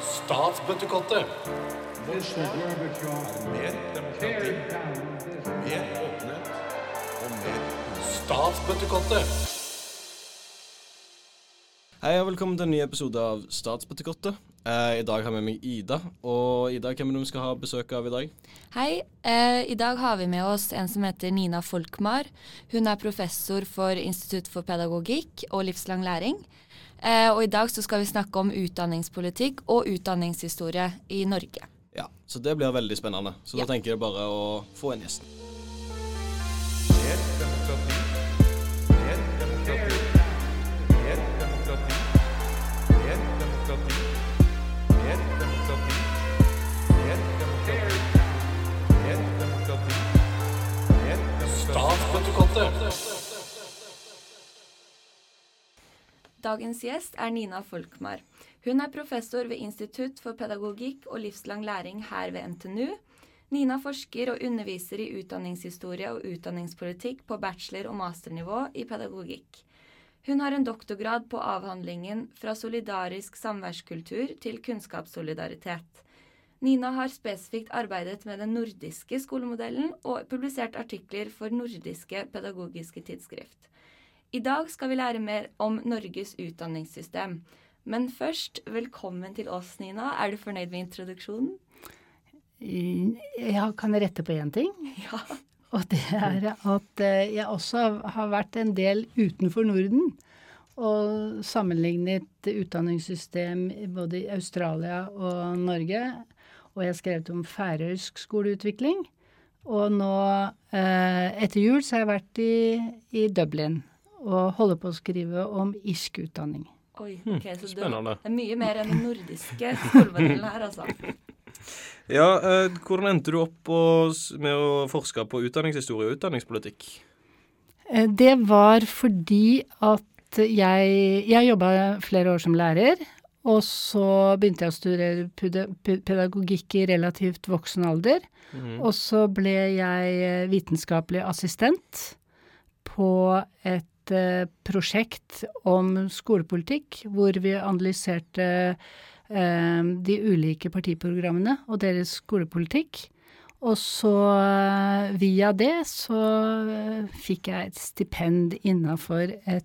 Statsbøttekottet. Mer demokrati, mer åpenhet og mer Statsbøttekottet. Hei og velkommen til en ny episode av Statsbøttekottet. Eh, I dag har vi med meg Ida. Og Ida, hvem er det vi skal ha besøk av i dag? Hei. Eh, I dag har vi med oss en som heter Nina Folkmar. Hun er professor for Institutt for pedagogikk og livslang læring. Eh, og i dag så skal vi snakke om utdanningspolitikk og utdanningshistorie i Norge. Ja, Så det blir veldig spennende. Så Ja. da tenker jeg bare å få en gjesten. mer Dagens gjest er Nina Folkmar. Hun er professor ved Institutt for pedagogikk og livslang læring her ved NTNU. Nina forsker og underviser i utdanningshistorie og utdanningspolitikk på bachelor- og masternivå i pedagogikk. Hun har en doktorgrad på avhandlingen Fra solidarisk samværskultur til kunnskapssolidaritet. Nina har spesifikt arbeidet med den nordiske skolemodellen og publisert artikler for nordiske pedagogiske tidsskrift. I dag skal vi lære mer om Norges utdanningssystem. Men først, velkommen til oss, Nina. Er du fornøyd med introduksjonen? Jeg kan rette på én ting. Ja. Og det er at eh, jeg også har vært en del utenfor Norden. Og sammenlignet utdanningssystem både i Australia og Norge. Og jeg har skrevet om færøysk skoleutvikling. Og nå, eh, etter jul, så har jeg vært i, i Dublin og holder på å skrive om irsk utdanning. Oi, ok, så spennende. det er mye mer enn den nordiske skolemodellen her, altså. Ja, eh, Hvordan endte du opp på, med å forske på utdanningshistorie og utdanningspolitikk? Eh, Det var fordi at jeg Jeg jobba flere år som lærer, og så begynte jeg å studere pedagogikk i relativt voksen alder. Og så ble jeg eh, vitenskapelig assistent på et eh, prosjekt om skolepolitikk, hvor vi analyserte eh, de ulike partiprogrammene og deres skolepolitikk. Og så eh, via det så fikk jeg et stipend innafor et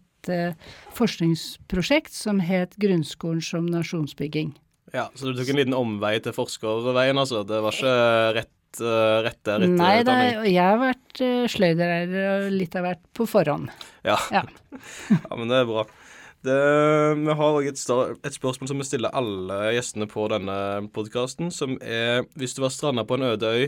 forskningsprosjekt som het Grunnskolen som nasjonsbygging. Ja, Så du tok en liten omvei til forskerveien, altså? Det var ikke rett, eh, rett der etter Nei, det, er- jeg har vært uh, sløydlærer og litt av hvert på forhånd. Ja. Ja. ja, men det er bra. Det, vi har også et, et spørsmål som vi stiller alle gjestene på denne podkasten, som er hvis du var stranda på en øde øy,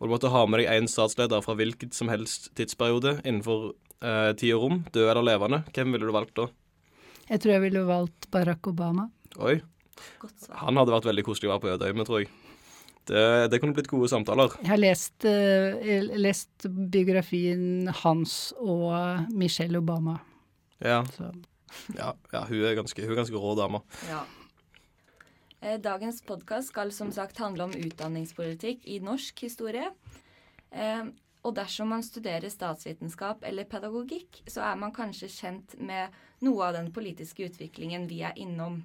og du måtte ha med deg én statsleder fra hvilket som helst tidsperiode innenfor uh, tid og rom, død eller levende, hvem ville du valgt da? Jeg tror jeg ville valgt Barack Obama. Oi, Godt han hadde vært veldig koselig å være på øde øy med, tror jeg. Det, det kunne blitt gode samtaler. Jeg har lest, eh, lest biografien hans og Michelle Obama. Ja, Så. ja, ja hun, er ganske, hun er ganske rå dame. Ja. Eh, Dagens podkast skal som sagt handle om utdanningspolitikk i norsk historie. Eh, og dersom man studerer statsvitenskap eller pedagogikk, så er man kanskje kjent med noe av den politiske utviklingen vi er innom.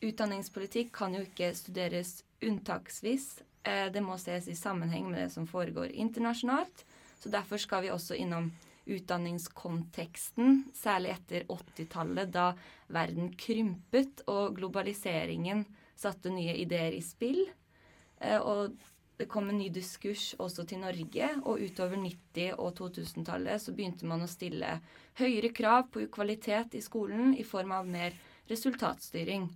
Utdanningspolitikk kan jo ikke studeres unntaksvis. Eh, Det må ses i sammenheng med det som foregår internasjonalt. Så derfor skal vi også innom utdanningskonteksten, særlig etter 80-tallet, da verden krympet og globaliseringen satte nye ideer i spill. Eh, Og det kom en ny diskurs også til Norge, og utover 90- og 2000-tallet så begynte man å stille høyere krav på kvalitet i skolen i form av mer resultatstyring.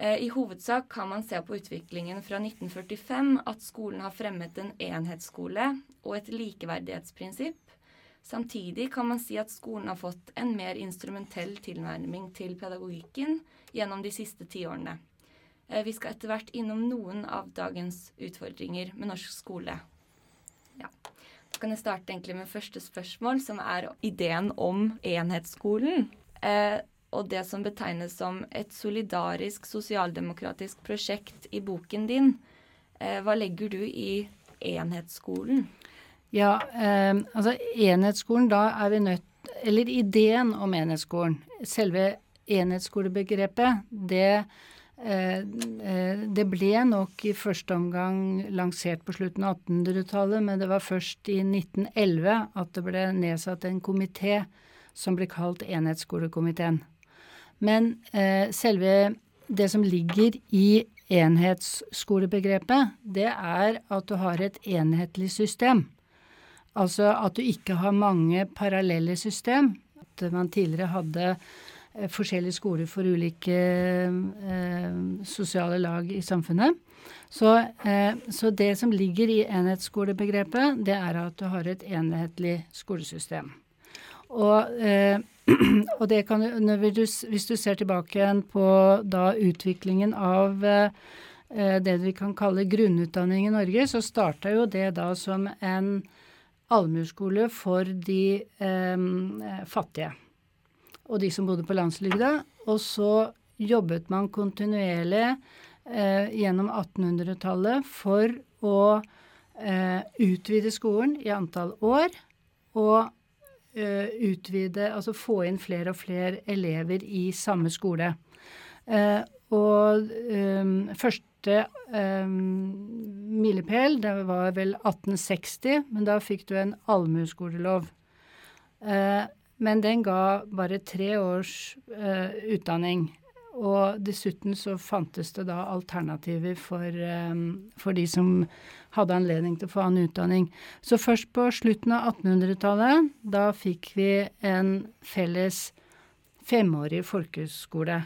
Eh, I hovedsak kan man se på utviklingen fra 1945 at skolen har fremmet en enhetsskole og et likeverdighetsprinsipp. Samtidig kan man si at skolen har fått en mer instrumentell tilnærming til pedagogikken gjennom de siste tiårene. Eh, Vi skal etter hvert innom noen av dagens utfordringer med norsk skole. Ja. Så kan jeg starte egentlig med første spørsmål, som er ideen om enhetsskolen. Eh, og det som betegnes som et solidarisk sosialdemokratisk prosjekt i boken din. Eh, hva legger du i enhetsskolen? Ja, eh, altså enhetsskolen, da er vi nødt Eller ideen om enhetsskolen. Selve enhetsskolebegrepet, det eh, eh, det ble nok i første omgang lansert på slutten av 1800-tallet, men det var først i 1911 at det ble nedsatt en komité som ble kalt Enhetsskolekomiteen. Men eh, selve det som ligger i enhetsskolebegrepet, det er at du har et enhetlig system. Altså at du ikke har mange parallelle system. At man tidligere hadde eh, forskjellige skoler for ulike eh, sosiale lag i samfunnet. Så, eh, så, det som ligger i enhetsskolebegrepet, det er at du har et enhetlig skolesystem. Og, eh, og det kan du, hvis du ser tilbake igjen på da utviklingen av eh, det vi kan kalle grunnutdanning i Norge, så starta jo det da som en allmueskole for de eh, fattige og de som bodde på landsbygda. Og så jobbet man kontinuerlig eh, gjennom 1800-tallet for å eh, utvide skolen i antall år og utvide, altså få inn flere og flere elever i samme skole. Uh, og um, første um, milepæl, det var vel 1860, men da fikk du en allmueskolelov. Uh, men den ga bare tre års utdanning. Og dessuten så fantes det da alternativer for, for de som hadde anledning til å få annen utdanning. Så først på slutten av 1800-tallet, da fikk vi en felles femårig folkeskole.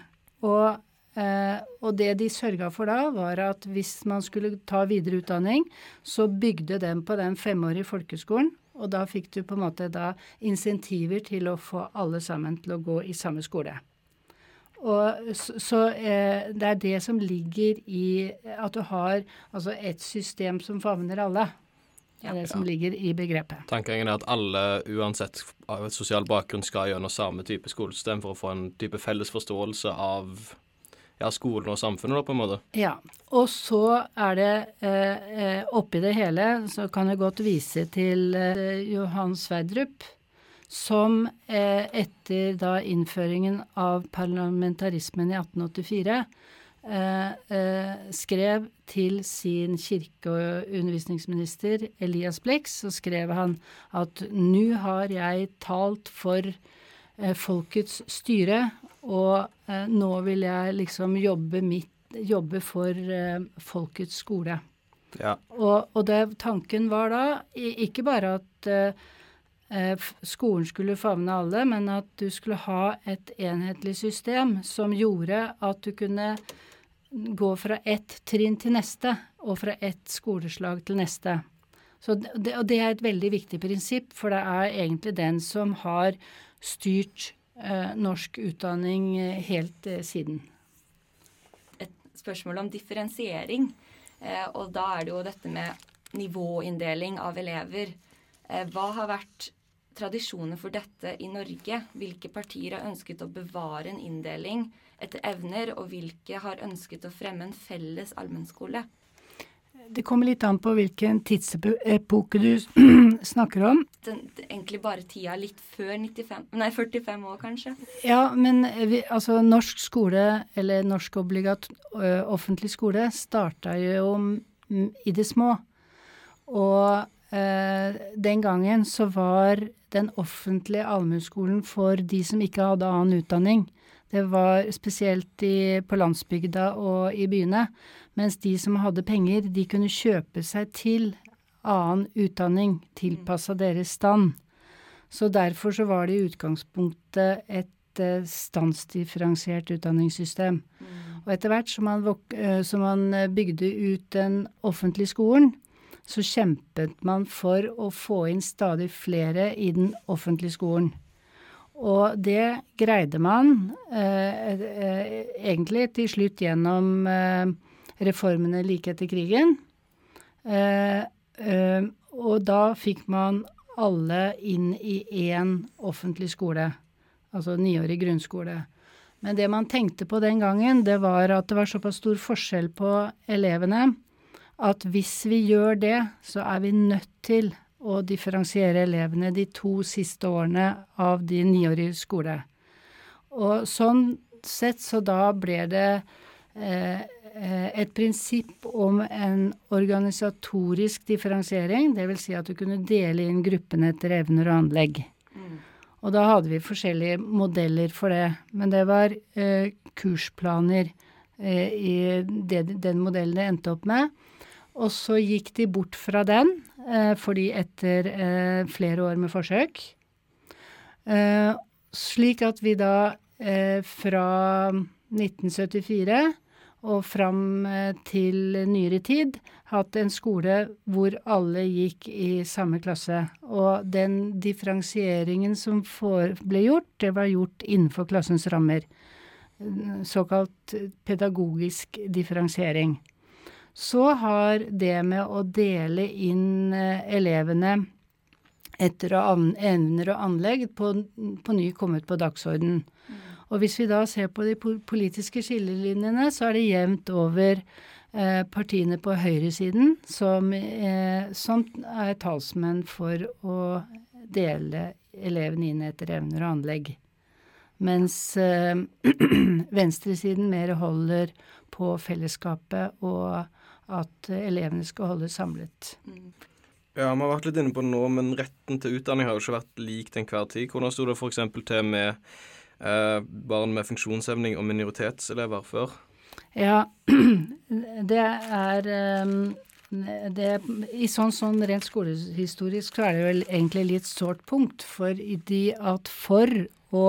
Og, eh, og det de sørga for da, var at hvis man skulle ta videre utdanning, så bygde den på den femårige folkeskolen. Og da fikk du på en måte da insentiver til å få alle sammen til å gå i samme skole. Og så, så eh, det er det som ligger i at du har altså et system som favner alle. Det er det som ligger i begrepet. Tankegangen er at alle, uansett av et sosial bakgrunn, skal gjennom samme type skolesystem for å få en type felles forståelse av ja, skolen og samfunnet, da, på en måte. Ja. Og så er det eh, eh oppi det hele, så kan jeg godt vise til eh, Johan Sverdrup som eh, etter da innføringen av parlamentarismen i 1884 eh, eh, skrev til sin kirke- og undervisningsminister Elias Blix, så skrev han at nå har jeg talt for eh, folkets styre, og eh, nå vil jeg liksom jobbe, mitt, jobbe for eh, folkets skole. Ja. Og, og det, tanken var da ikke bare at skolen skulle favne alle, men at du skulle ha et enhetlig system som gjorde at du kunne gå fra ett trinn til neste, og fra ett skoleslag til neste. Det, og det er et veldig viktig prinsipp, for det er egentlig den som har styrt eh, norsk utdanning eh, helt eh, siden. Et spørsmål om differensiering, eh, og da er det jo dette med nivåinndeling av elever. Eh, hva har vært tradisjoner for dette i Norge? Hvilke partier har ønsket å bevare en inndeling etter evner, og hvilke har ønsket å fremme en felles allmennskole? Det kommer litt an på hvilken tidsepoke du snakker om. Den, egentlig bare tida litt før 95, nei, 45 år, kanskje? Ja, men vi, altså norsk skole, eller norsk obligat offentlig skole, starta jo i det små. Og den gangen så var den offentlige allmueskolen for de som ikke hadde annen utdanning. Det var spesielt i, på landsbygda og i byene. Mens de som hadde penger, de kunne kjøpe seg til annen utdanning tilpassa deres stand. Så derfor så var det i utgangspunktet et uh, standsdifferensiert utdanningssystem. Mm. Og etter hvert som man, uh, som man bygde ut den offentlige skolen, så kjempet man for å få inn stadig flere i den offentlige skolen. Og det greide man eh, eh, egentlig til slutt gjennom eh, reformene like etter krigen. Eh, eh, og da fikk man alle inn i én offentlig skole, altså niårig grunnskole. Men det man tenkte på den gangen, det var at det var såpass stor forskjell på elevene at hvis vi gjør det, så er vi nødt til å differensiere elevene de to siste årene av de niårige skole. Og sånn sett, så da ble det eh, eh, et prinsipp om en organisatorisk differensiering, dvs. Si at du kunne dele inn gruppene etter evner og anlegg. Og da hadde vi forskjellige modeller for det. Men det var eh, kursplaner eh, i det, den modellen det endte opp med. Og så gikk de bort fra den, eh, fordi etter eh, flere år med forsøk eh, Slik at vi da fra 1974 og fram til nyere tid hatt en skole hvor alle gikk i samme klasse. Og den differensieringen som ble gjort, det var gjort innenfor klassens rammer. Såkalt pedagogisk differensiering. Så har det med å dele inn eh, elevene etter evner og anlegg på, på ny kommet på dagsorden. Og hvis vi da ser på de politiske skillelinjene, så er det jevnt over eh, partiene på høyresiden som, eh, som er talsmenn for å dele elevene inn etter evner og anlegg. Mens eh, venstresiden mer holder på fellesskapet og at elevene skal holdes samlet. Ja, Vi har vært litt inne på det nå, men retten til utdanning har jo ikke vært lik til enhver tid. Hvordan sto det f.eks. til med eh, barn med funksjonshemning og minoritetselever før? Ja, det er um, det, I sånn, sånn rent skolehistorisk så er det vel egentlig litt sårt punkt. For de at for å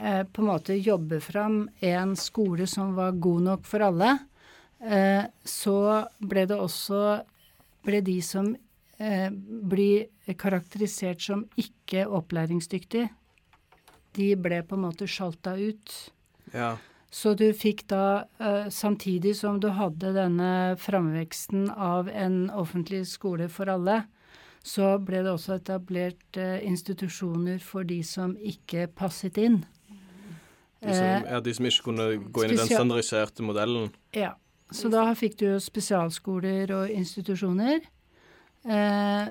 eh, på en måte jobbe fram en skole som var god nok for alle, eh, så ble det også ble de som eh, blir karakterisert som ikke opplæringsdyktig, de ble på en måte sjalta ut. Ja. Så du fikk da, eh, samtidig som du hadde denne framveksten av en offentlig skole for alle, så ble det også etablert eh, institusjoner for de som ikke passet inn. De som, ja, de som ikke kunne gå inn i den standardiserte modellen. Ja. Så da fikk du jo spesialskoler og institusjoner. Eh,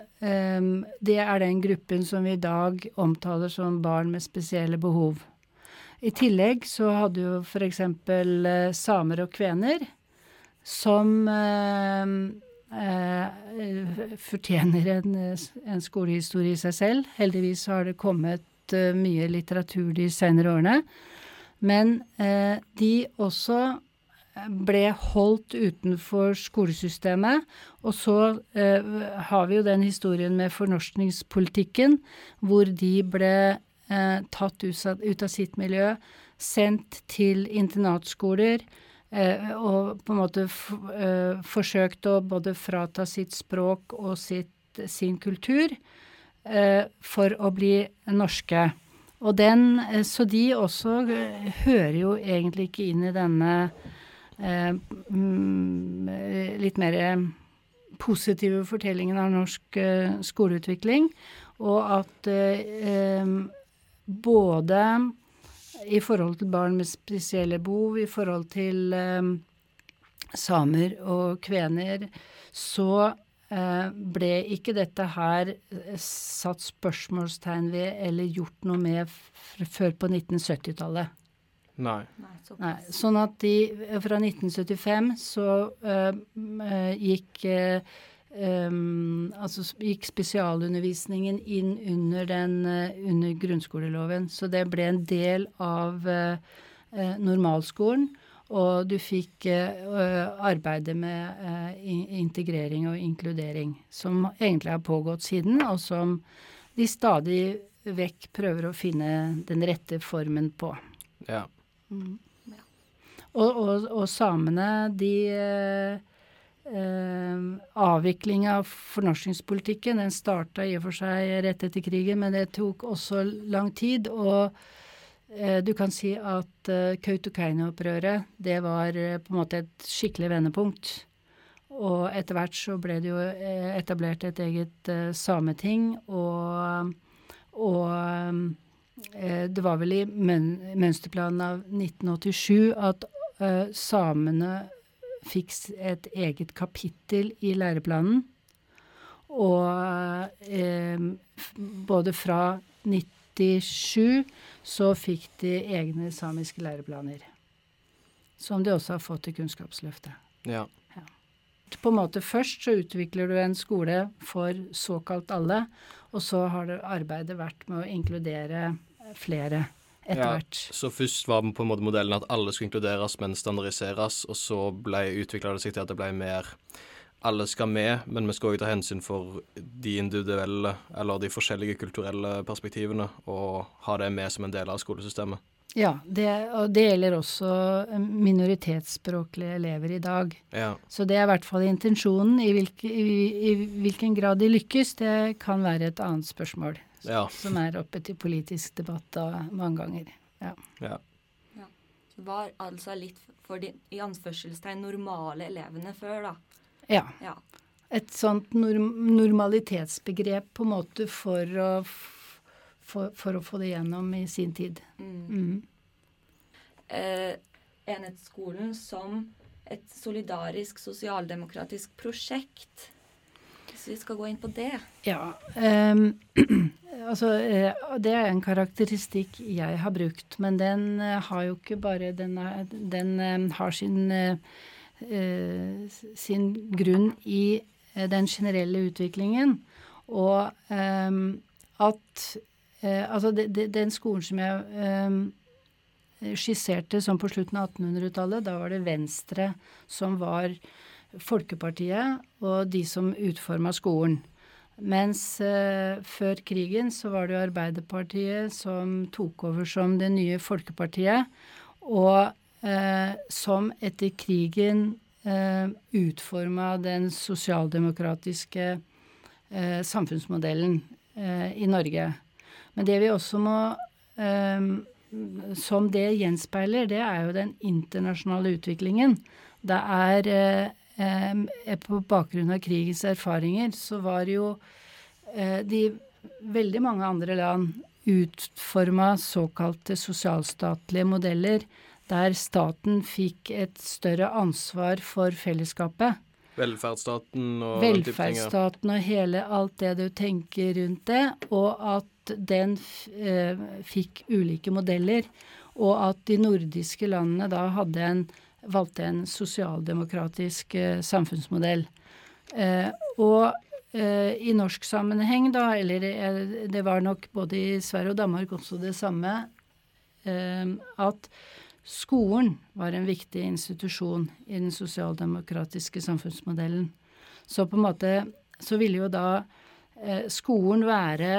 det er den gruppen som vi i dag omtaler som barn med spesielle behov. I tillegg så hadde jo f.eks. Eh, samer og kvener som eh, fortjener en, en skolehistorie i seg selv. Heldigvis har det kommet mye litteratur de senere årene. Men de også ble holdt utenfor skolesystemet. Og så eh, har vi jo den historien med fornorskningspolitikken, hvor de ble eh, tatt ut av, sitt miljø, sendt til internatskoler, eh, og på en måte eh, forsøkt å både frata sitt språk og sitt, sin kultur eh, for å bli norske. Og den, eh, så de også hører jo egentlig ikke inn i denne litt mer eh, positive fortellingen av norsk eh, skoleutvikling, og at eh, både i forhold til barn med spesielle behov, i forhold til samer og kvener, så eh, ble ikke dette her eh, satt spørsmålstegn ved eller gjort noe med før på 1970-tallet. Nei. Nei, sånn at de fra 1975 så øh, øh, gikk øh, Um, altså gikk spesialundervisningen inn under den uh, under grunnskoleloven. Så det ble en del av uh, normalskolen. Og du fikk arbeide med integrering og inkludering, som egentlig har pågått siden, og som de stadig vekk prøver å finne den rette formen på. Ja. Og, og, og samene, de eh, eh, Avvikling av fornorskingspolitikken, den starta i og for seg rett etter krigen, men det tok også lang tid. Og eh, du kan si at eh, Kautokeino-opprøret, det var eh, på en måte et skikkelig vendepunkt. Og etter hvert så ble det jo eh, etablert et eget sameting, og, og det var vel i møn mønsterplanen av 1987 at eh, samene fikk et eget kapittel i læreplanen. Og eh, både fra 1997 så fikk de egne samiske læreplaner. Som de også har fått i Kunnskapsløftet. Ja. På en måte Først så utvikler du en skole for såkalt alle, og så har det arbeidet vært med å inkludere flere etter Ja, hvert. så først var på en måte modellen at alle skulle inkluderes, men standardiseres, og så utvikla det seg til at det ble mer alle skal med, men vi skal òg ta hensyn for de individuelle eller de forskjellige kulturelle perspektivene, og ha det med som en del av skolesystemet. Ja, det, og det gjelder også minoritetsspråklige elever i dag. Ja. Så det er i hvert fall intensjonen. I, hvilke, i, I hvilken grad de lykkes, det kan være et annet spørsmål. Ja. Som er oppe til politisk debatt da, mange ganger. Ja. ja. Var altså litt for de i anførselstegn normale elevene før, da. ja. Ja. Et sånt norm normalitetsbegrep på en måte for å, for, for å få det gjennom i sin tid. Mm. eh, enhetsskolen som et solidarisk sosialdemokratisk prosjekt. Hvis vi skal gå inn på det. Ja. ehm, altså, eh, det er en karakteristikk jeg har brukt, men den eh, har jo ikke bare Den, er, den eh, har sin, eh, eh, sin grunn i den generelle utviklingen, og ehm, at eh, Altså, det, det, den skolen som jeg eh, skisserte som på slutten av 1800-tallet, da var det Venstre som var Folkepartiet og de som utforma skolen. Mens eh, før krigen så var det jo Arbeiderpartiet som tok over som det nye Folkepartiet, og eh, som etter krigen eh, utforma den sosialdemokratiske eh, samfunnsmodellen eh, i Norge. Men det vi også må eh, Som det gjenspeiler, det er jo den internasjonale utviklingen. Det er eh, eh, På bakgrunn av krigens erfaringer så var jo de veldig mange andre land utforma såkalte sosialstatlige modeller der staten fikk et større ansvar for fellesskapet. Velferdsstaten og. Velferdsstaten og hele alt det du tenker rundt det, og at den eh, fikk ulike modeller, og at de nordiske landene da hadde en, valgte en sosialdemokratisk eh, samfunnsmodell. Eh, og eh, i norsk sammenheng, da, eller eh, det var nok både i Sverige og Danmark også det samme, eh, at skolen var en viktig institusjon i den sosialdemokratiske samfunnsmodellen. Så på en måte så ville jo da eh, skolen være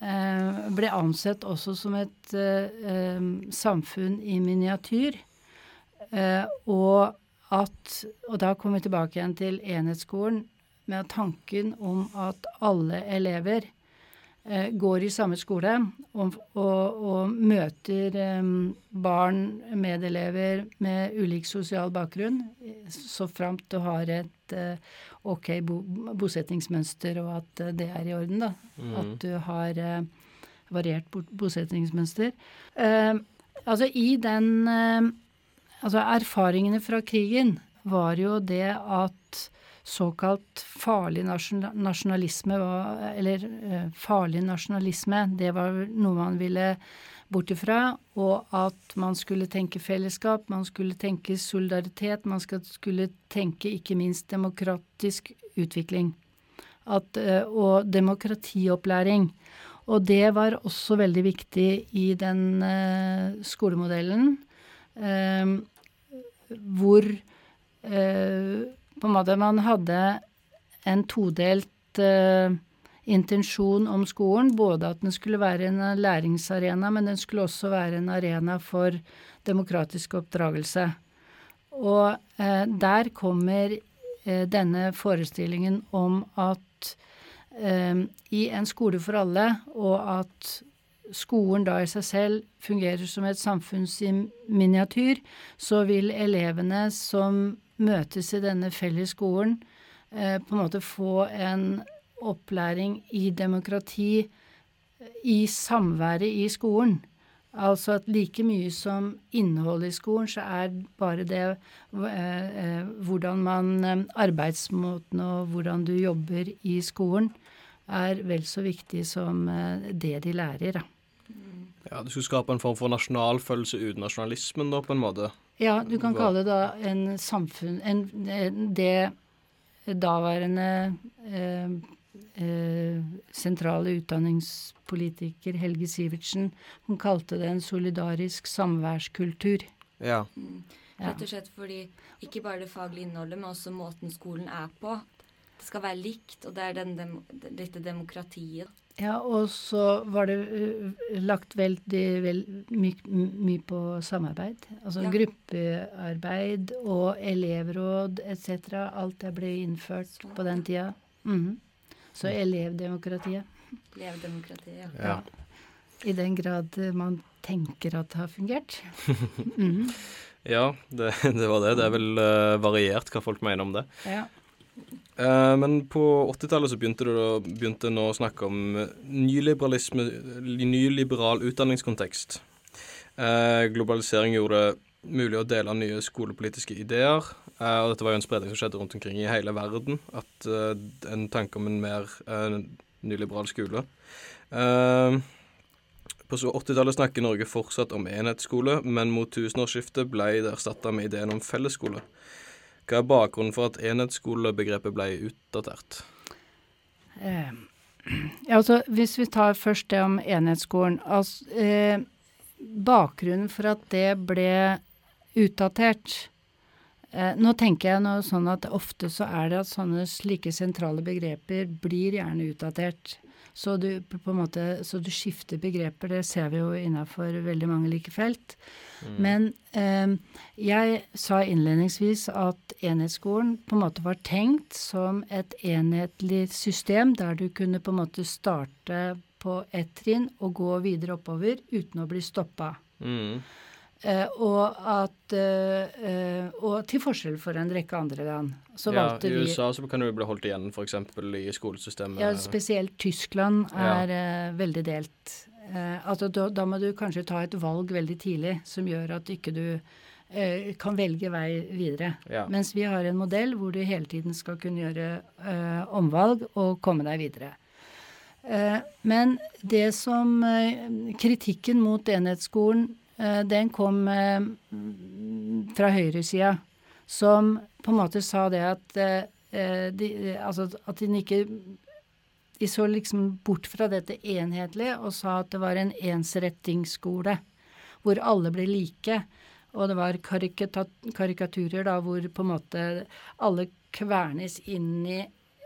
eh, ble ansett også som et eh, samfunn i miniatyr. Eh, og at Og da kommer vi tilbake igjen til enhetsskolen med tanken om at alle elever går i samme skole og, og, og møter eh, barn, medelever med ulik sosial bakgrunn, så framt du har et eh, ok bo, bosettingsmønster, og at eh, det er i orden, da. At du har eh, variert bo, bosettingsmønster. Eh, altså i den eh, Altså erfaringene fra krigen var jo det at såkalt farlig nasjonalisme Eller eh, farlig nasjonalisme, det var noe man ville bort ifra. Og at man skulle tenke fellesskap, man skulle tenke solidaritet, man skulle tenke ikke minst demokratisk utvikling. At, eh, og demokratiopplæring. Og det var også veldig viktig i den eh, skolemodellen. eh, hvor eh, på en måte man hadde en todelt uh, intensjon om skolen. Både at den skulle være en læringsarena, men den skulle også være en arena for demokratisk oppdragelse. Og uh, der kommer uh, denne forestillingen om at eh, i en skole for alle, og at skolen da i seg selv fungerer som et samfunns miniatyr, så vil elevene som møtes i denne felles skolen, eh, på en måte få en opplæring i demokrati i samværet i skolen. Altså at like mye som innholdet i skolen, så er bare det eh, eh, hvordan man Arbeidsmåten og hvordan du jobber i skolen, er vel så viktig som det de lærer. Ja, Du skulle skape en form for nasjonalfølelse uten nasjonalismen, da, på en måte. Ja, du kan kalle det da en samfunn en, Det daværende eh, eh, sentrale utdanningspolitiker Helge Sivertsen hun kalte det en solidarisk samværskultur. Ja. Ja. Rett og slett fordi ikke bare det faglige innholdet, men også måten skolen er på. Det skal være likt, og det er den dem, dette demokratiet. Ja, og så var det ø, lagt veldig vel, mye my på samarbeid. Altså Ja. gruppearbeid og elevråd etc. Alt det ble innført på den tida. Mhm. Så elevdemokratiet. Elevdemokratiet. Ja. ja. I den grad eh, man tenker at det har fungert. Mhm. Ja, det, det var det. Det er vel uh, variert hva folk mener om det. Ja. Eh, men på 80-tallet så begynte det nå å snakke om eh, nyliberal utdanningskontekst. Uh, globalisering gjorde det mulig å dele nye skolepolitiske ideer. Uh, og dette var jo en spredning som skjedde rundt omkring i hele verden. At en tanke om en mer nyliberal skole. På 80-tallet snakker Norge fortsatt om enhetsskole, men mot tusenårsskiftet ble det erstatta med ideen om fellesskole. Hva er bakgrunnen for at enhetsskolebegrepet ble utdatert? Eh, ja, altså, hvis vi tar først det om enhetsskolen. Altså, eh, bakgrunnen for at det ble utdatert eh, Nå tenker jeg noe sånn at ofte så er det at sånne slike sentrale begreper blir gjerne utdatert. Så du måte, så du skifter begreper. Det ser vi jo innafor veldig mange like felt. Men eh, jeg sa innledningsvis at enhetsskolen på en måte var tenkt som et enhetlig system der du kunne på en måte starte på ett trinn og gå videre oppover uten å bli stoppa. Mm. Eh, og at eh, eh, Og til forskjell for en rekke andre land. Så ja, I vi USA så kan du bli holdt igjen f.eks. i skolesystemet. Ja, spesielt Tyskland Ja. er eh, veldig delt. Eh, altså, da, da må du kanskje ta et valg veldig tidlig som gjør at ikke du kan velge vei videre. Ja. Mens vi har en modell hvor du hele tiden skal kunne gjøre omvalg og komme deg videre. Eh, men det som Kritikken mot enhetsskolen, den kom eh, fra høyresida, som på en måte sa det at eh, eh, de, altså at de ikke De så liksom bort fra dette enhetlige og sa at det var en ensrettingsskole hvor alle ble like. Og det var karikaturer da hvor på en måte alle kvernes inn i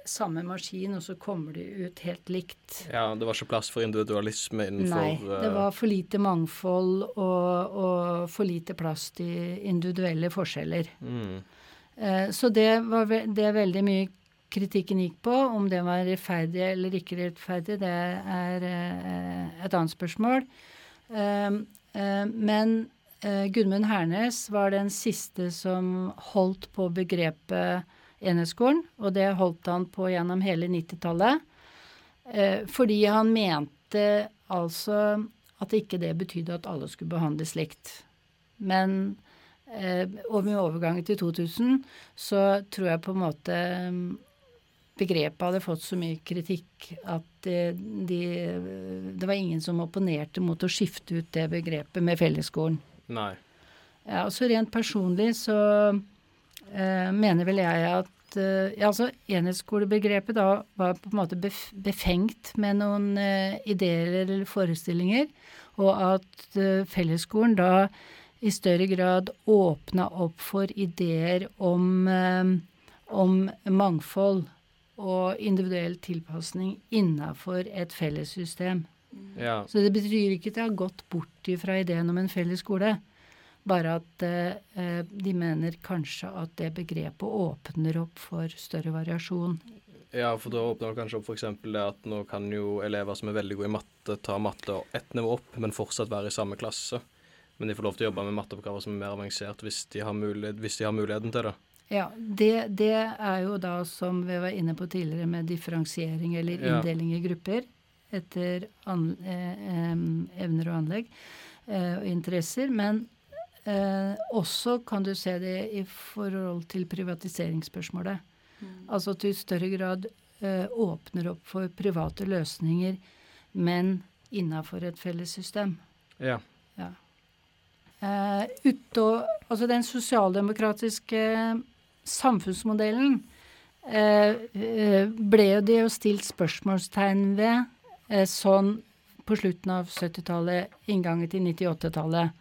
samme maskin, og så kommer de ut helt likt. ja, det var ikke plass for individualisme innenfor Nei, det eh, var for lite mangfold og, og for lite plass til individuelle forskjeller. mm, Eh, Så det var det veldig mye kritikken gikk på. Om det var rettferdig eller ikke rettferdig, det er eh, et annet spørsmål. Men Gudmund Hernes var den siste som holdt på begrepet enhetsskolen, og det holdt han på gjennom hele 90-tallet. Eh, fordi han mente altså at ikke det betydde at alle skulle behandles likt. Men eh, og med overgangen til 2000 så tror jeg på en måte mm, begrepet hadde fått så mye kritikk at eh, de, det var ingen som opponerte mot å skifte ut det begrepet med fellesskolen. Nei. Ja, altså rent personlig så eh, mener vel jeg at eh, ja, altså Enhetsskolebegrepet da var på en måte befengt med noen eh, ideer eller forestillinger, og at eh, fellesskolen da i større grad åpna opp for ideer om, eh, om mangfold og individuell tilpasning innafor et fellessystem. Ja. Så det betyr ikke at jeg har gått bort ifra ideen om en felles skole. Bare at eh, de mener kanskje at det begrepet åpner opp for større variasjon. ja, for da åpner det kanskje opp f.eks. det at nå kan jo elever som er veldig gode i matte, ta matte ett nivå opp, men fortsatt være i samme klasse. Men de får lov til å jobbe med matteoppgaver som er mer avansert hvis de har, mulighet, hvis de har muligheten til det. Ja, det, det er jo da som vi var inne på tidligere med differensiering eller inndeling i grupper etter an, eh, evner og anlegg eh, og interesser. Men eh, også kan du se det i forhold til privatiseringsspørsmålet. Altså at du i større grad eh, åpner opp for private løsninger, men innafor et felles system. Ja. Eh, utå, altså den sosialdemokratiske samfunnsmodellen eh, eh, ble jo det jo stilt spørsmålstegn ved eh, sånn på slutten av 70-tallet, inngangen til 98-tallet.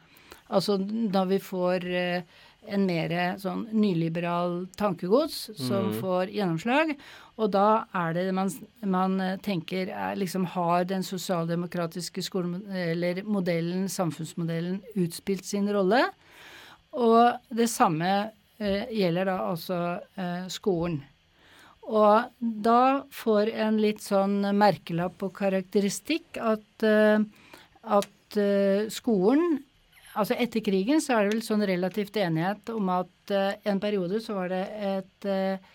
Altså da vi får eh, en mer sånn nyliberal tankegods som får gjennomslag. Og da er det man, man eh, tenker er, liksom Har den sosialdemokratiske skolen, eller modellen, samfunnsmodellen, utspilt sin rolle? Og det samme eh, gjelder da altså eh, skolen. Og da får en litt sånn merkelapp og karakteristikk at, eh, at eh, skolen Altså etter krigen så er det vel sånn relativt enighet om at eh, en periode så var det et eh,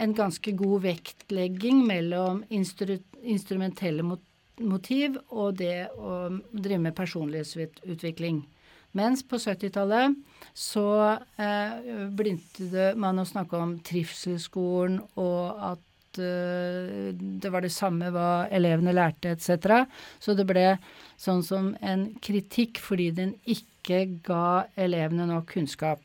en ganske god vektlegging mellom instru instrumentelle mot motiv og det å drive med personlighetsutvikling. Mens på 70-tallet så eh, begynte man å snakke om trivselsskolen og at eh, det var det samme hva elevene lærte etc. Så det ble sånn som en kritikk fordi den ikke ga elevene nok kunnskap.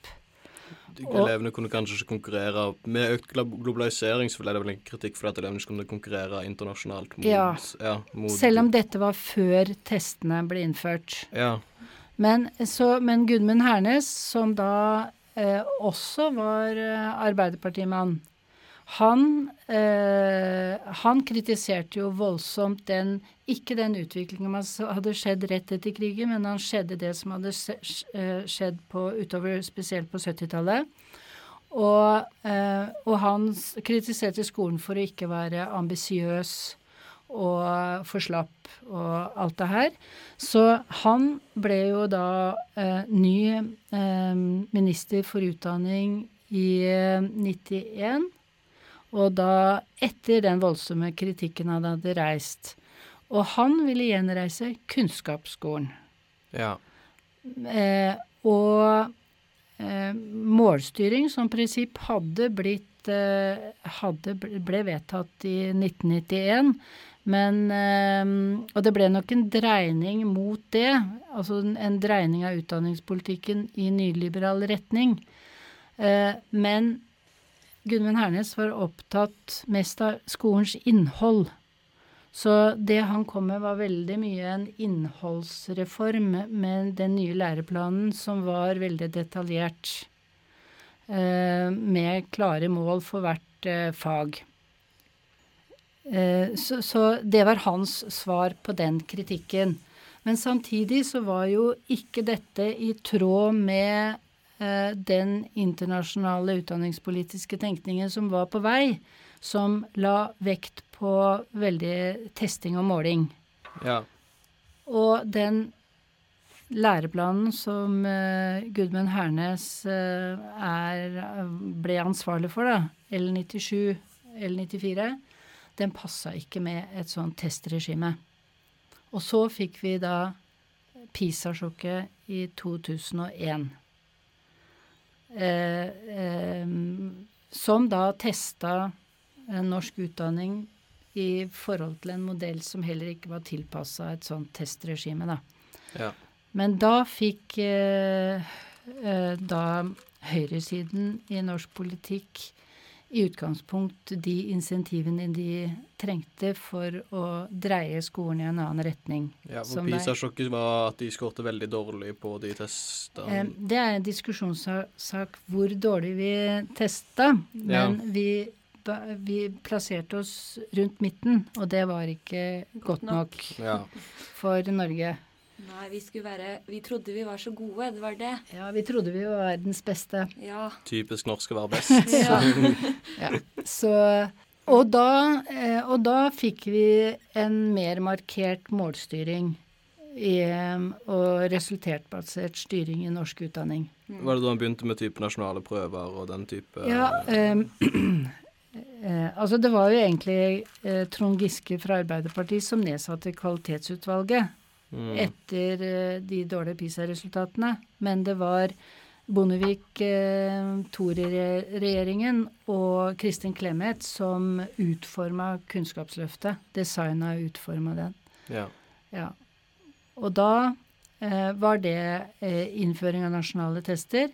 Elevene kunne kanskje ikke konkurrere Med økt globalisering så ble det vel en kritikk for at elevene ikke kunne konkurrere internasjonalt mot, Ja. ja, mot Selv om dette var før testene ble innført. Ja. Men, så, men Gudmund Hernes, som da eh, også var eh, arbeiderpartimann, han, eh, han kritiserte jo voldsomt den Ikke den utviklingen som hadde skjedd rett etter krigen, men han skjedde det som hadde eh, skjedd på, utover spesielt på 70-tallet. Og, eh, og han kritiserte skolen for å ikke være ambisiøs og for slapp og alt det her. Så han ble jo da eh, ny eh, minister for utdanning i eh, 91. Og da etter den voldsomme kritikken han hadde reist. Og han ville gjenreise kunnskapsskolen. ja. Eh, og eh, målstyring som prinsipp hadde blitt eh, hadde, ble vedtatt i 1991. Men eh, Og det ble nok en dreining mot det. Altså en, dreining av utdanningspolitikken i nyliberal retning. Eh, men Gudmund Hernes var opptatt mest av skolens innhold. Så det han kom med, var veldig mye en innholdsreform med den nye læreplanen som var veldig detaljert. Eh, med klare mål for hvert eh, fag. Eh, så, det var hans svar på den kritikken. Men samtidig så var jo ikke dette i tråd med den internasjonale utdanningspolitiske tenkningen som var på vei, som la vekt på veldig testing og måling. ja. Og den læreplanen som eh, Gudmund Hernes eh, er, ble ansvarlig for, da, L97, L94, den passa ikke med et sånt testregime. Og så fikk vi da PISA-sjokket i 2001. Eh, eh, som da testa en norsk utdanning i forhold til en modell som heller ikke var tilpassa et sånt testregime, da. Ja. Men da fikk eh, eh, da høyresiden i norsk politikk i utgangspunkt de insentivene de trengte for å dreie skolen i en annen retning. ja for PISA-sjokket var at de skårte veldig dårlig på de testene. Eh, Det er en diskusjonssak hvor dårlig vi testa, men vi, vi plasserte oss rundt midten, og det var ikke godt nok ja. for Norge. Nei, vi skulle være Vi trodde vi var så gode, det var det. Ja, vi trodde vi var verdens beste. Ja. Typisk norsk å være best. ja. Ja. Så, og, da, eh, og da fikk vi en mer markert målstyring i, og resultatbasert styring i norsk utdanning. Var det da han begynte med type nasjonale prøver og den type Ja, eh, altså det var jo egentlig eh, Trond Giske fra Arbeiderpartiet som nedsatte kvalitetsutvalget mm, etter eh, de dårlige PISA-resultatene. Men det var Bondevik eh, II-regjeringen og Kristin Clemet som utforma Kunnskapsløftet. Designa og utforma den. ja. Ja. Og da eh, var det eh, innføring av nasjonale tester.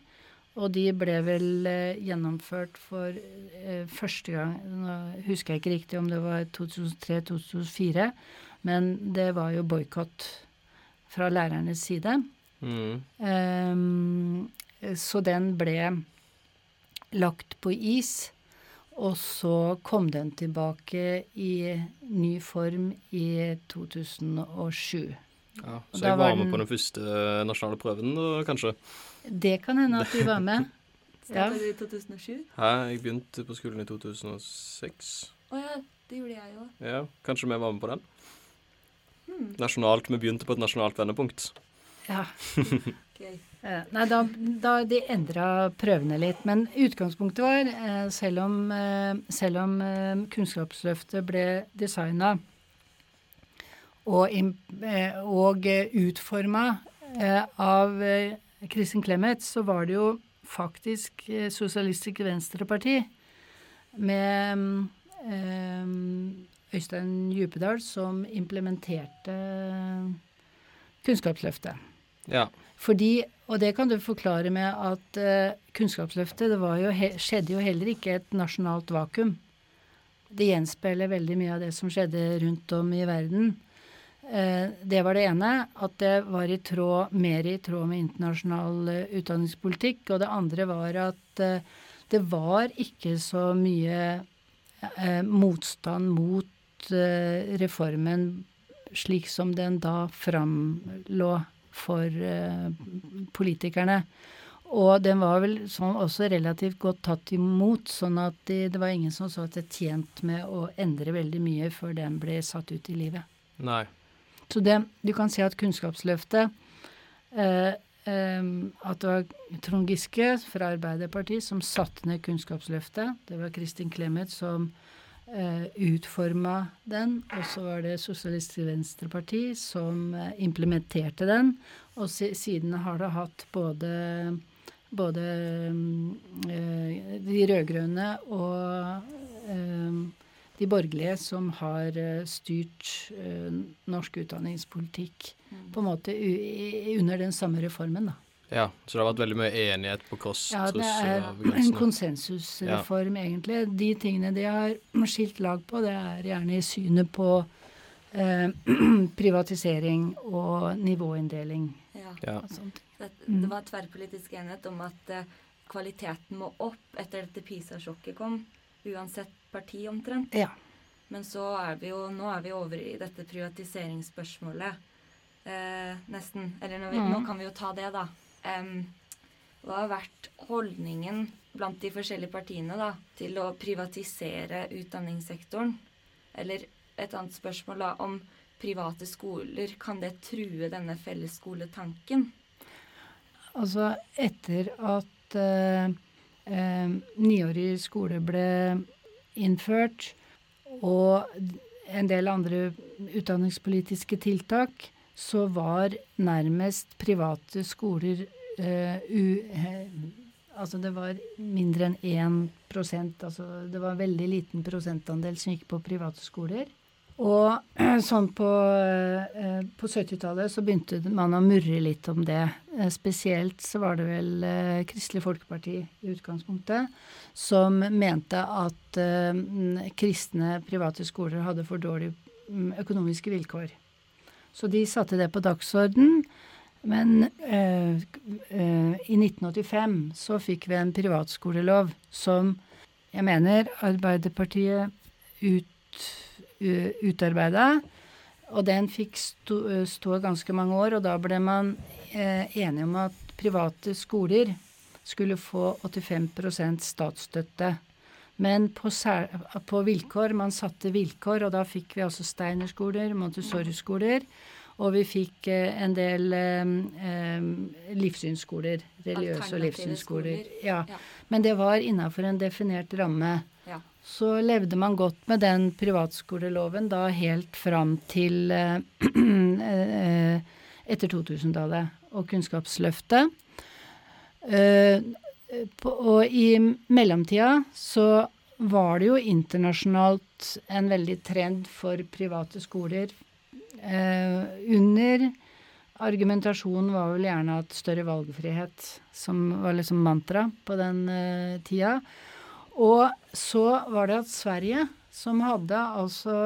Og de ble vel eh, gjennomført for eh, første gang Nå husker jeg ikke riktig om det var 2003-2004, men det var jo boikott fra lærernes side. Mm. Um, så den ble lagt på is, og så kom den tilbake i ny form i 2007. Ja, så jeg var var med på den første nasjonale prøven, da, kanskje. Det kan hende at du var med. Ja. Starta du i 2007? Hæ, jeg begynte på skolen i 2006. Å ja, det gjorde jeg òg. Ja, kanskje vi var med på den? Nasjonalt, Vi begynte på et nasjonalt vendepunkt. Ja. Okay. Eh, Nei, da, da de endra prøvene litt. Men utgangspunktet var, eh, selv om, eh, selv om eh, Kunnskapsløftet ble designa og, eh, og utforma av Kristin Clemet, så var det jo faktisk Sosialistisk Venstreparti med mm, Øystein Djupedal som implementerte Kunnskapsløftet. Ja. Fordi, og det kan du forklare med at uh, Kunnskapsløftet det var jo skjedde jo heller ikke et nasjonalt vakuum. Det gjenspeiler veldig mye av det som skjedde rundt om i verden. Uh, det var det ene, at det var i tråd, mer i tråd med internasjonal uh, utdanningspolitikk. Og det andre var at det var ikke så mye motstand mot eh, reformen slik som den da framlå for eh, politikerne. Og den var vel sånn også relativt godt tatt imot, sånn at de, det var ingen som så at det tjent med å endre veldig mye før den ble satt ut i livet. Nei. Så det, du kan si at Kunnskapsløftet eh, eh, At det var Trond Giske fra Arbeiderpartiet som satte ned Kunnskapsløftet. Det var Kristin Clemet som utforma den. Og så var det Sosialistisk Venstreparti som eh, implementerte den. Og si, siden har det hatt både både mm, eh, de rød-grønne og eh, de borgerlige som har eh, styrt eh, norsk utdanningspolitikk på en måte under den samme reformen, da. Ja, så det har vært veldig mye enighet på kost? Ja, det er en konsensusreform, konsensusreform, egentlig. De tingene de har skilt lag på, det er gjerne i synet på eh, privatisering og nivåinndeling Ja. Ja. Det, Mm. det var tverrpolitisk enighet om at eh, kvaliteten må opp etter dette PISA-sjokket kom. Uansett parti, omtrent. Ja. Men så er vi jo Nå er vi over i dette privatiseringsspørsmålet. Eh, nesten. Eller nå, mm. nå kan vi jo ta det, da. Hva har vært holdningen blant de forskjellige partiene da, til å privatisere utdanningssektoren? Eller et annet spørsmål da, om private skoler, kan det true denne fellesskoletanken? Altså, etter at eh, eh, niårig skole ble innført, og en del andre utdanningspolitiske tiltak, så var nærmest private skoler uh, u... Eh, altså det var mindre enn 1 prosent, altså det var en veldig liten prosentandel som gikk på private skoler. Og sånn på, eh, på 70-tallet så begynte man å murre litt om det. Spesielt så var det vel Kristelig Folkeparti i utgangspunktet som mente at kristne private skoler hadde for dårlige mm, økonomiske vilkår. Så de satte det på dagsorden. Men eh, eh, i 1985 så fikk vi en privatskolelov som jeg mener Arbeiderpartiet ut, u- utarbeida. Og den fikk stå, stå ganske mange år, og da ble man eh, enige om at private skoler skulle få 85% statsstøtte. Men på, på vilkår. Man satte vilkår, og da fikk vi altså Steiner-skoler, Montessori-skoler. Og vi fikk eh, en del eh, eh, livssynsskoler. Religiøse og livssynsskoler. Ja. Ja. Men det var innafor en definert ramme. Ja. Så levde man godt med den privatskoleloven da helt fram til eh, eh, etter 2000-tallet og Kunnskapsløftet. Eh, på, og i mellomtida så var det jo internasjonalt en veldig trend for private skoler. Eh, under argumentasjonen var vel gjerne at større valgfrihet, som var liksom mantra på den eh, tida. Og så var det at Sverige, som hadde altså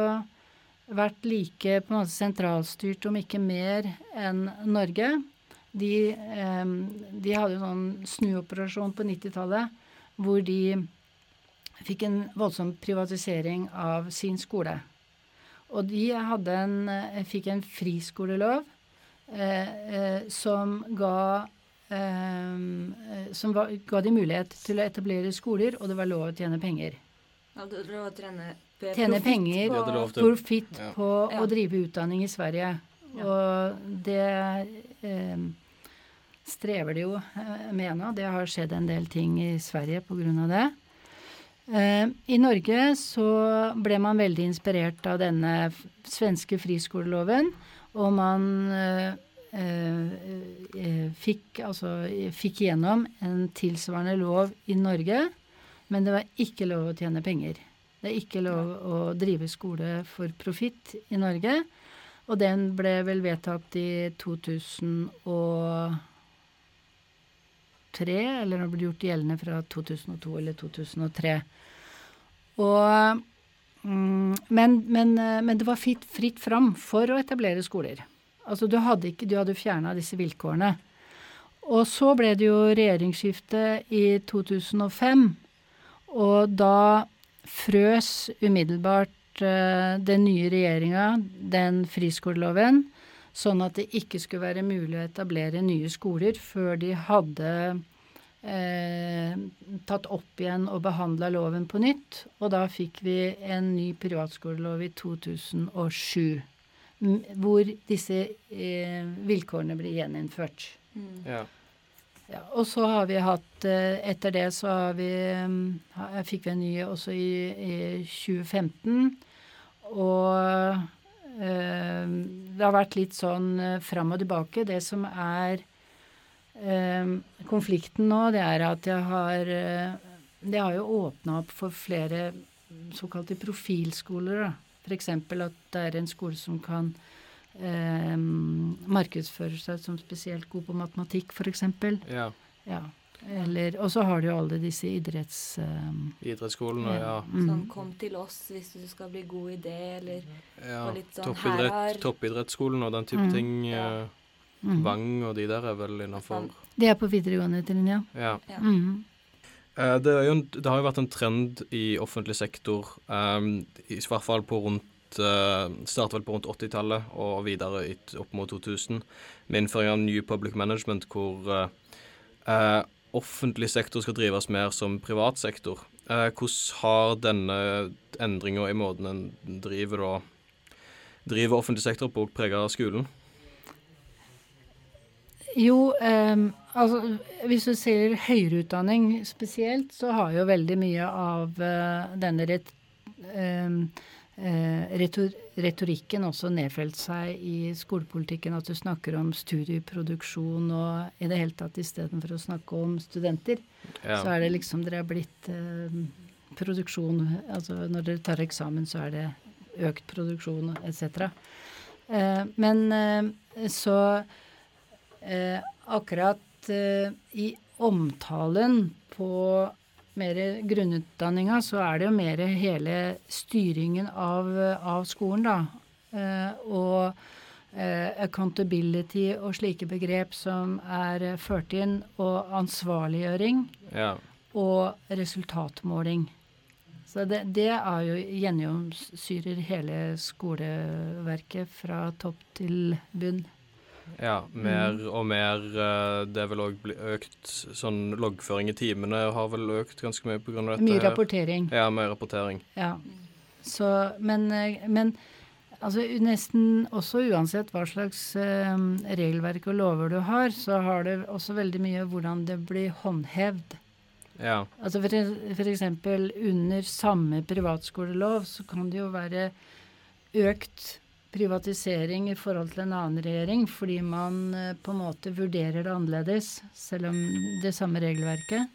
vært like på en måte sentralstyrt, om ikke mer, enn Norge, de, eh, de hadde jo sånn snuoperasjon på 90-tallet hvor de fikk en voldsom privatisering av sin skole. Og de hadde en, eh, fikk en friskolelov eh, eh, som ga eh, som var, ga de mulighet til å etablere skoler, og det var lov å tjene penger. Ja, det var lov å trene Tjene penger, profitt på, Ja. på Ja. å drive utdanning i Sverige. Og det eh, strever de jo eh, med nå. Det har skjedd en del ting i Sverige av det. Eh, I Norge så ble man veldig inspirert av denne svenske friskoleloven, og man eh, fikk, altså, fikk gjennom en tilsvarende lov i Norge, men det var ikke lov å tjene penger. Det er ikke lov å drive skole for profitt i Norge. Og den ble vel vedtatt i 2003, eller den ble gjort gjeldende fra 2002 eller 2003. Og, mm, men, men, eh, men det var fritt, fritt fram for å etablere skoler. Altså du hadde ikke, hadde fjerna disse vilkårene. Og så ble det jo regjeringsskifte i 2005, og da frøs umiddelbart eh, den nye regjeringa den friskoleloven, sånn at det ikke skulle være mulig å etablere nye skoler før de hadde eh, tatt opp igjen og behandla loven på nytt. Og da fikk vi en ny privatskolelov i 2007, hvor disse eh, vilkårene ble gjeninnført. Ja. Ja, og så har vi hatt eh, Etter det så har vi mm, ha- fikk vi en ny også i, i 2015. Og det har vært litt sånn eh, fram og tilbake. Det som er eh, konflikten nå, det er at jeg har eh, Det har jo åpna opp for flere såkalte profilskoler. da. F.eks. at det er en skole som kan eh, markedsføre seg som spesielt god på matematikk, f.eks. ja. Ja. Eller, og så har du jo alle disse idretts... eh, Idrettsskolene, og ja. mm. Sånn 'kom til oss hvis du skal bli god i det', eller ja. Litt sånn, Toppidrett, her toppidrettsskolen og den type Mm. ting. Ja. eh, mm. Vang og de der er vel innafor. Det er på videregående trinn, ja. Ja. Ja. Mm. Uh, Det, er jo en, det har jo vært en trend i offentlig sektor, um, i hvert fall på rundt uh, Startet vel på rundt 80-tallet og videre opp mot 2000, med innføring av New Public Management, hvor eh, eh, offentlig sektor skal drives mer som privat sektor. Eh, hvordan har denne endringa i måten en driver, da, driver offentlig sektor på, prega skolen? Jo, eh, altså hvis du ser høyere utdanning spesielt, så har jo veldig mye av eh, denne ret, ehm, eh, retorikken også nedfelt seg i skolepolitikken. At du snakker om studieproduksjon og i det hele tatt istedenfor å snakke om studenter, Ja. så er det liksom dere er blitt eh, produksjon Altså når dere tar eksamen, så er det økt produksjon etc. Eh, men eh, så eh, akkurat eh, i omtalen på mer grunnutdanninga, så er det jo mer hele styringen av, av skolen, da. Eh, og eh, accountability og slike begrep som er ført inn, og ansvarliggjøring ja. og resultatmåling. Så det, det er jo gjennomsyrer hele skoleverket fra topp til bunn. Ja, mer og mer eh, Det er vel òg økt sånn loggføring i timene har vel økt ganske mye pga. dette. Mye her. rapportering. Ja, mye rapportering. Ja. Så, men, eh, men altså, nesten også uansett hva slags eh, regelverk og lover du har, så har det også veldig mye hvordan det blir håndhevd. Ja. Altså for, for eksempel under samme privatskolelov så kan det jo være økt privatisering i forhold til en annen regjering, fordi man eh, på en måte vurderer det annerledes, selv om det samme regelverket.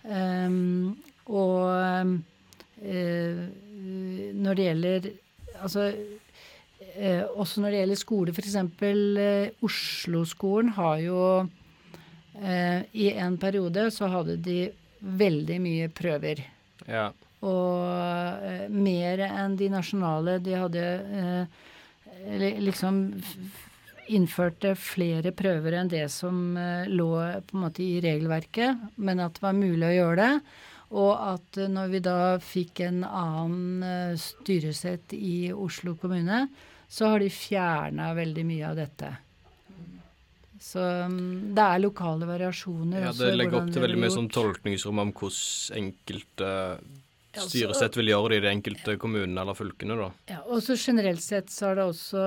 Um, og uh, når det gjelder Altså uh, også når det gjelder skole, f.eks. Uh, Oslo-skolen har jo uh, I en periode så hadde de veldig mye prøver. Ja. Og mer enn de nasjonale. De hadde liksom innførte flere prøver enn det som eh, lå på en måte i regelverket, men at det var mulig å gjøre det. Og at eh, når vi da fikk en annen eh, styresett i Oslo kommune, så har de fjerna veldig mye av dette. Så mm, det er lokale variasjoner. ja, det legger opp til veldig mye sånn tolkningsrom om hvordan enkelte styresett vil gjøre det i de enkelte kommunene eller fylkene, da. Ja, og så generelt sett så er det også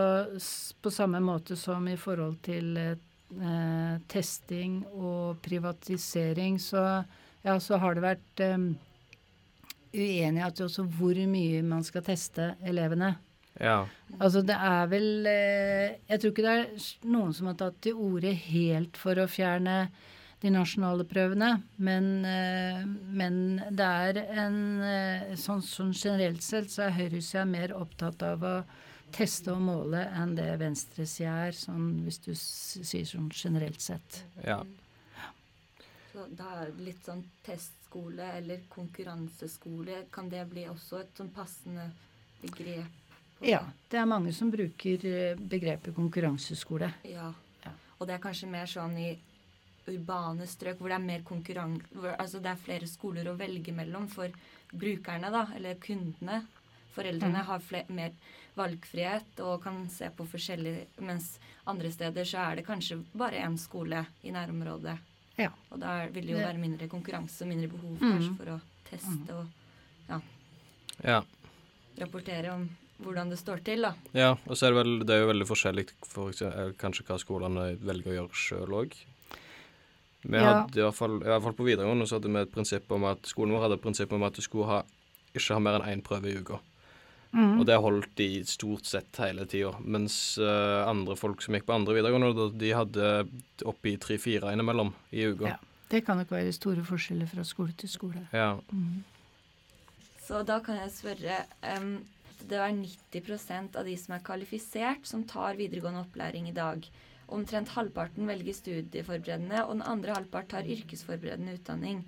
på samme måte som i forhold til eh, eh, testing og privatisering, så, ja, så har det vært eh, uenighet også hvor mye man skal teste elevene. Ja. Altså det er vel eh, Jeg tror ikke det er noen som har tatt til orde helt for å fjerne de nasjonale prøvene, men, eh, men det er en eh, sånn, sånn generelt sett så er høyresida mer opptatt av å teste og måle enn det venstresida er, sånn hvis du sier sånn generelt sett. ja. Så da er det litt sånn testskole eller konkurranseskole. Kan det bli også et sånn passende begrep? Ja, det er mange som bruker eh, begrepet konkurranseskole. Ja. Ja. Og det er kanskje mer sånn i urbane strøk hvor det er mer konkurran... hvor- Altså det er flere skoler å velge mellom for brukerne, da, eller kundene. Foreldrene Mm. har fle mer valgfrihet og kan se på forskjellig Mens andre steder så er det kanskje bare én skole i nærområdet. Ja. Og da vil det jo være mindre konkurranse, og mindre behov Mm. kanskje for å teste og ja. rapportere om hvordan det står til, da. Ja, og så er det vel Det er jo veldig forskjellig for kanskje hva skolene velger å gjøre sjøl òg. Vi Ja. hadde i hvert fall, i hvert fall på videregående så hadde vi et prinsipp om at skolen vår hadde et prinsipp om at du skulle ha, ikke ha mer enn én prøve i uka. Mm. Og det holdt de stort sett hele tida. Mens uh, andre folk som gikk på andre videregående, de hadde oppi tre-fire innimellom i uka. Ja. Det kan nok være store forskjeller fra skole til skole. Ja. Så da kan jeg spørre um, Det er 90% av de som er kvalifisert, som tar videregående opplæring i dag. Omtrent halvparten velger studieforberedende, og den andre halvpart tar yrkesforberedende utdanning.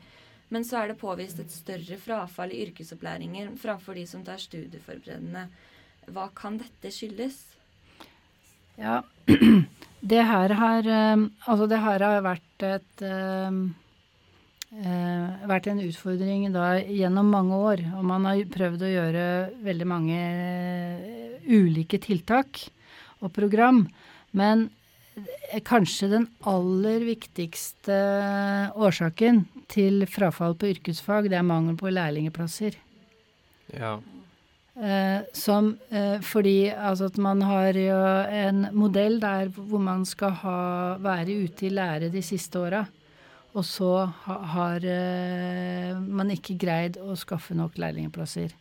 Men så er det påvist et større frafall i yrkesopplæringer framfor de som tar studieforberedende. Hva kan dette skyldes? Ja, det her har eh, Altså, det her har vært et eh, eh, vært en utfordring da gjennom mange år. Og man har prøvd å gjøre veldig mange eh, ulike tiltak og program. Men kanskje den aller viktigste årsaken til frafall på yrkesfag, det er mangel på lærlingeplasser. ja. Eh, som eh, fordi altså at man har jo en modell der hvor man skal ha, være ute i lære de siste åra. Og så ha, har eh, man ikke greid å skaffe nok lærlingplasser.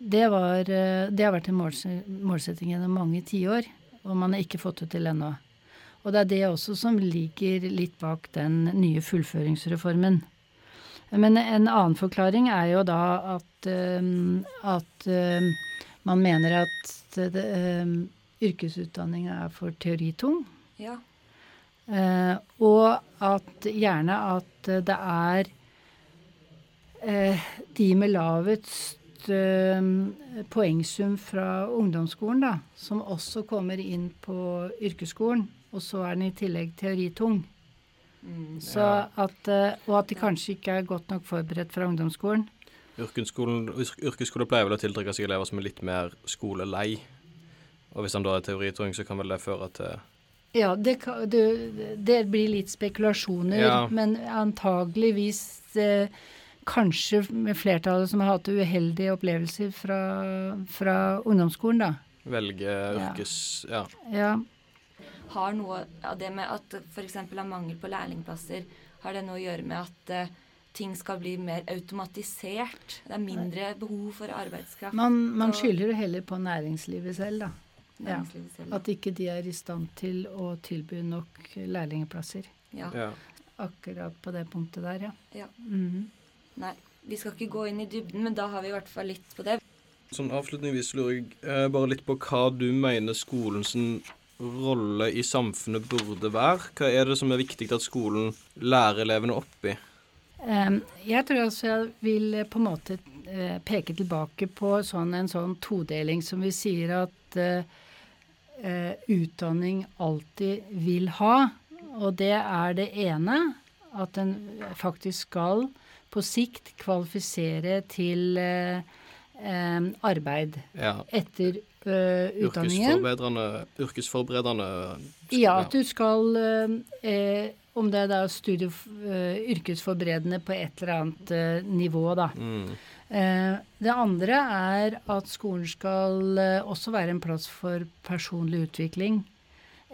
Det, var, eh, det har vært en målse- målsetting gjennom mange tiår, og man har ikke fått det til ennå. Og det er det også som ligger litt bak den nye fullføringsreformen. Men en annen forklaring er jo da at, um, at um, man mener at um, yrkesutdanninga er for teoritung. Ja. Eh, og at gjerne at det er eh, de med lavest poengsum fra ungdomsskolen, da, som også kommer inn på yrkesskolen. Og så er den i tillegg teoritung. Mm. Så Ja. at, eh, og at de kanskje ikke er godt nok forberedt fra ungdomsskolen. Yrkesskole pleier vel å tiltrekke seg elever som er litt mer skolelei. Og hvis han da er teoritung, så kan vel det føre til Ja, det, kan- du, det blir litt spekulasjoner, Ja. men antageligvis eh, kanskje med flertallet som har hatt uheldige opplevelser fra, fra ungdomsskolen, da. velge Ja. yrkes... Ja. Ja. Har noe av det med at f.eks. av mangel på lærlingplasser, har det noe å gjøre med at eh, ting skal bli mer automatisert? Det er mindre behov for arbeidskraft? Man, man skylder det heller på næringslivet selv, da. Ja. næringslivet selv. At ikke de er i stand til å tilby nok lærlingplasser. Ja. ja. Akkurat på det punktet der, ja. Ja. Mhm. Nei, vi skal ikke gå inn i dybden, men da har vi i hvert fall litt på det. sånn avslutningsvis lurer jeg eh, bare litt på hva du mener skolens rolle i samfunnet burde være. Hva er det som er viktig at skolen lærer elevene opp i? Jeg tror altså jeg vil eh, på en måte eh, peke tilbake på sånn, en sånn todeling som vi sier at eh, utdanning alltid vil ha. Og det er det ene, at den faktisk skal på sikt kvalifisere til uh, um, arbeid Ja. etter utdanningen. Yrkesforberedende, yrkesforberedende Ja, at du skal eh, eh, Om det er da studie, eh, yrkesforberedende på et eller annet eh, nivå, da. Mm. Eh, det andre er at skolen skal eh, også være en plass for personlig utvikling.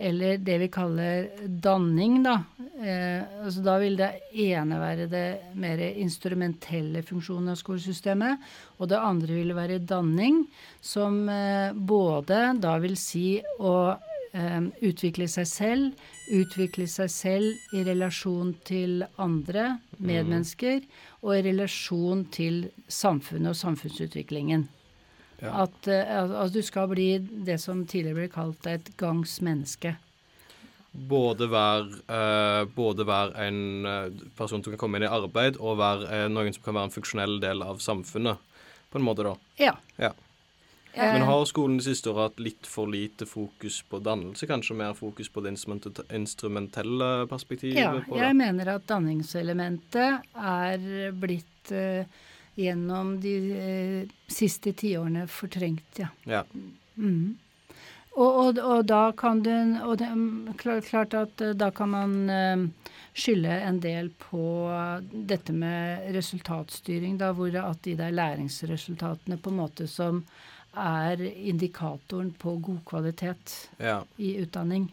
Eller det vi kaller danning, da. Eh, altså da vil det ene være det mer instrumentelle funksjonen av skolesystemet. Og det andre vil være danning, som eh, både da vil si å eh, utvikle seg selv, utvikle seg selv i relasjon til andre medmennesker, og i relasjon til samfunnet og samfunnsutviklingen. Ja. At, eh, at du skal bli det som tidligere ble kalt et gangs menneske. Både være, eh, både være en eh, person som kan komme inn i arbeid, og være eh, noen som kan være en funksjonell del av samfunnet, på en måte, da. Ja. Ja. Men har skolen de siste åra hatt litt for lite fokus på dannelse? Kanskje mer fokus på det instrumentelle perspektivet? ja jeg mener at danningselementet er blitt eh, gjennom de eh, siste tiårene fortrengt, ja. Ja. Mm. Og, og, og da kan du Og det, er klart, klart at eh, da kan man eh, skylde en del på dette med resultatstyring, da, hvor at de der læringsresultatene på en måte som er indikatoren på god kvalitet ja. i utdanning.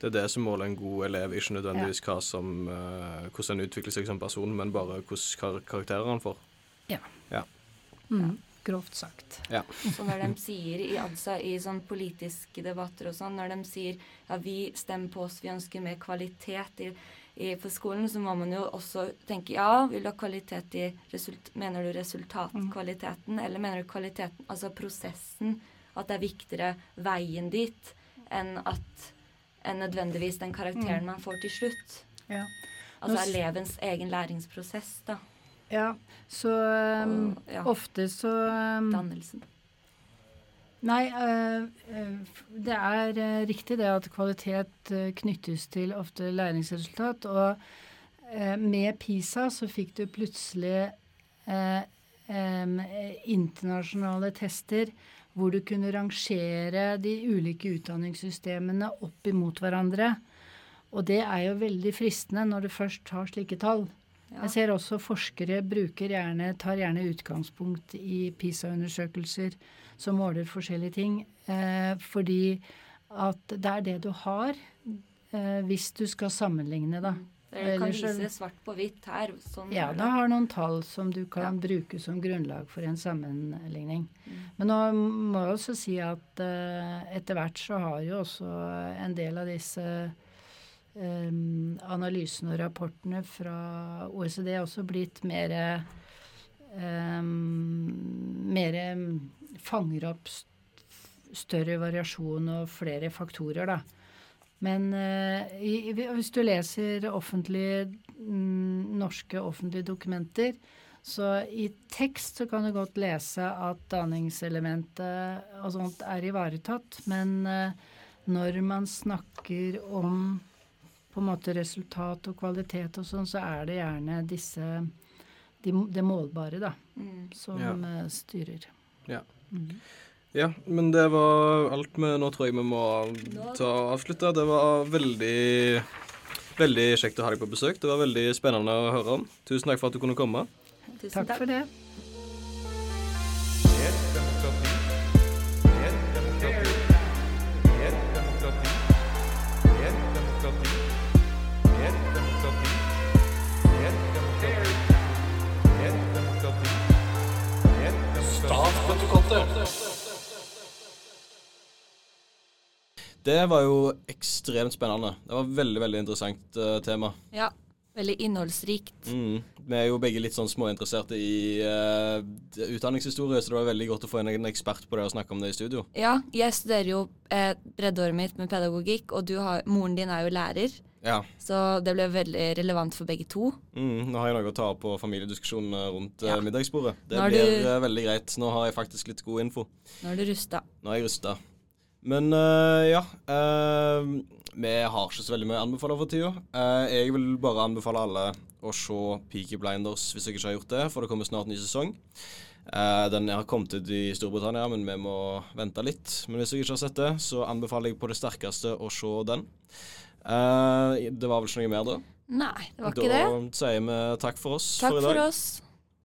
Det er det som måler en god elev, ikke nødvendigvis hva som, eh, hvordan en utvikler seg som person, men bare hvordan karakterer han får. Mm, grovt sagt. Ja. Så når de sier i, altså, i sånn politiske debatter og sånn, når de sier ja, vi stemmer på oss, vi ønsker mer kvalitet i, i, for skolen, så må man jo også tenke ja, vil du ha kvalitet i result, Mener du resultatkvaliteten, eller mener du kvaliteten, altså prosessen? At det er viktigere veien dit enn at enn nødvendigvis den karakteren man får til slutt. Ja. Altså elevens egen læringsprosess, da. Ja så um, Og, ja. ofte så um, Dannelsen. Nei, øh, øh, det er øh, riktig det at kvalitet knyttes til ofte læringsresultat. Og med PISA så fikk du plutselig eh, internasjonale tester hvor du kunne rangere de ulike utdanningssystemene opp imot hverandre. Og det er jo veldig fristende når du først har slike tall. Ja. Jeg ser også forskere bruker gjerne, tar gjerne utgangspunkt i PISA-undersøkelser som måler forskjellige ting, eh, fordi at det er det du har eh, hvis du skal sammenligne, da. Dere kan Ellers vise svart på hvitt her. Sånn Ja, det. da har noen tall som du kan Ja. bruke som grunnlag for en sammenligning. Mm. Men nå må jeg også si at eh, etter hvert så har jo også en del av disse analysene og rapportene fra OECD også blitt mer um, mer fanger opp større variasjon og flere faktorer, da. Men uh, hvis du leser offentlige, mm, norske offentlige dokumenter, så i tekst så kan du godt lese at danningselementet og sånt er ivaretatt, men eh, når man snakker om på en måte resultat og kvalitet og sånn, så er det gjerne disse de, det målbare, da, Mm. som Ja. eh, styrer. Ja. Mm. Ja, men det var alt vi Nå tror jeg vi må ta avslutte. Det var veldig Veldig kjekt å ha deg på besøk. Det var veldig spennende å høre om. Tusen takk for at du kunne komme. Tusen Takk for det. Det var jo ekstremt spennende. Det var veldig, veldig interessant uh, tema. Ja. Veldig innholdsrikt. Mm. Vi er jo begge litt sånn småinteresserte i uh, utdanningshistorie, så det var veldig godt å få inn en ekspert på det og snakke om det i studio. Ja, jeg studerer jo eh, breddeåret mitt med pedagogikk, og du har, moren din er jo lærer. Ja. Så det ble veldig relevant for begge to. Mm, nå har jeg noe å ta på familiediskusjonene rundt eh, Ja. middagsbordet. Det blir du- veldig greit. Nå har jeg faktisk litt god info. Nå er du rusta. Nå er jeg rusta. Men uh, ja Uh, Vi har ikke så veldig mye å anbefale for tida. Uh, jeg vil bare anbefale alle å se Peaky Blinders hvis dere ikke har gjort det, for det kommer snart ny sesong. Eh, den har kommet ut i Storbritannia, men vi må vente litt. Men hvis dere ikke har sett det, så anbefaler jeg på det sterkeste å se den. Eh, det var vel ikke noe mer da? Nei, det var da ikke det. sier vi takk for oss Takk for i dag. for oss.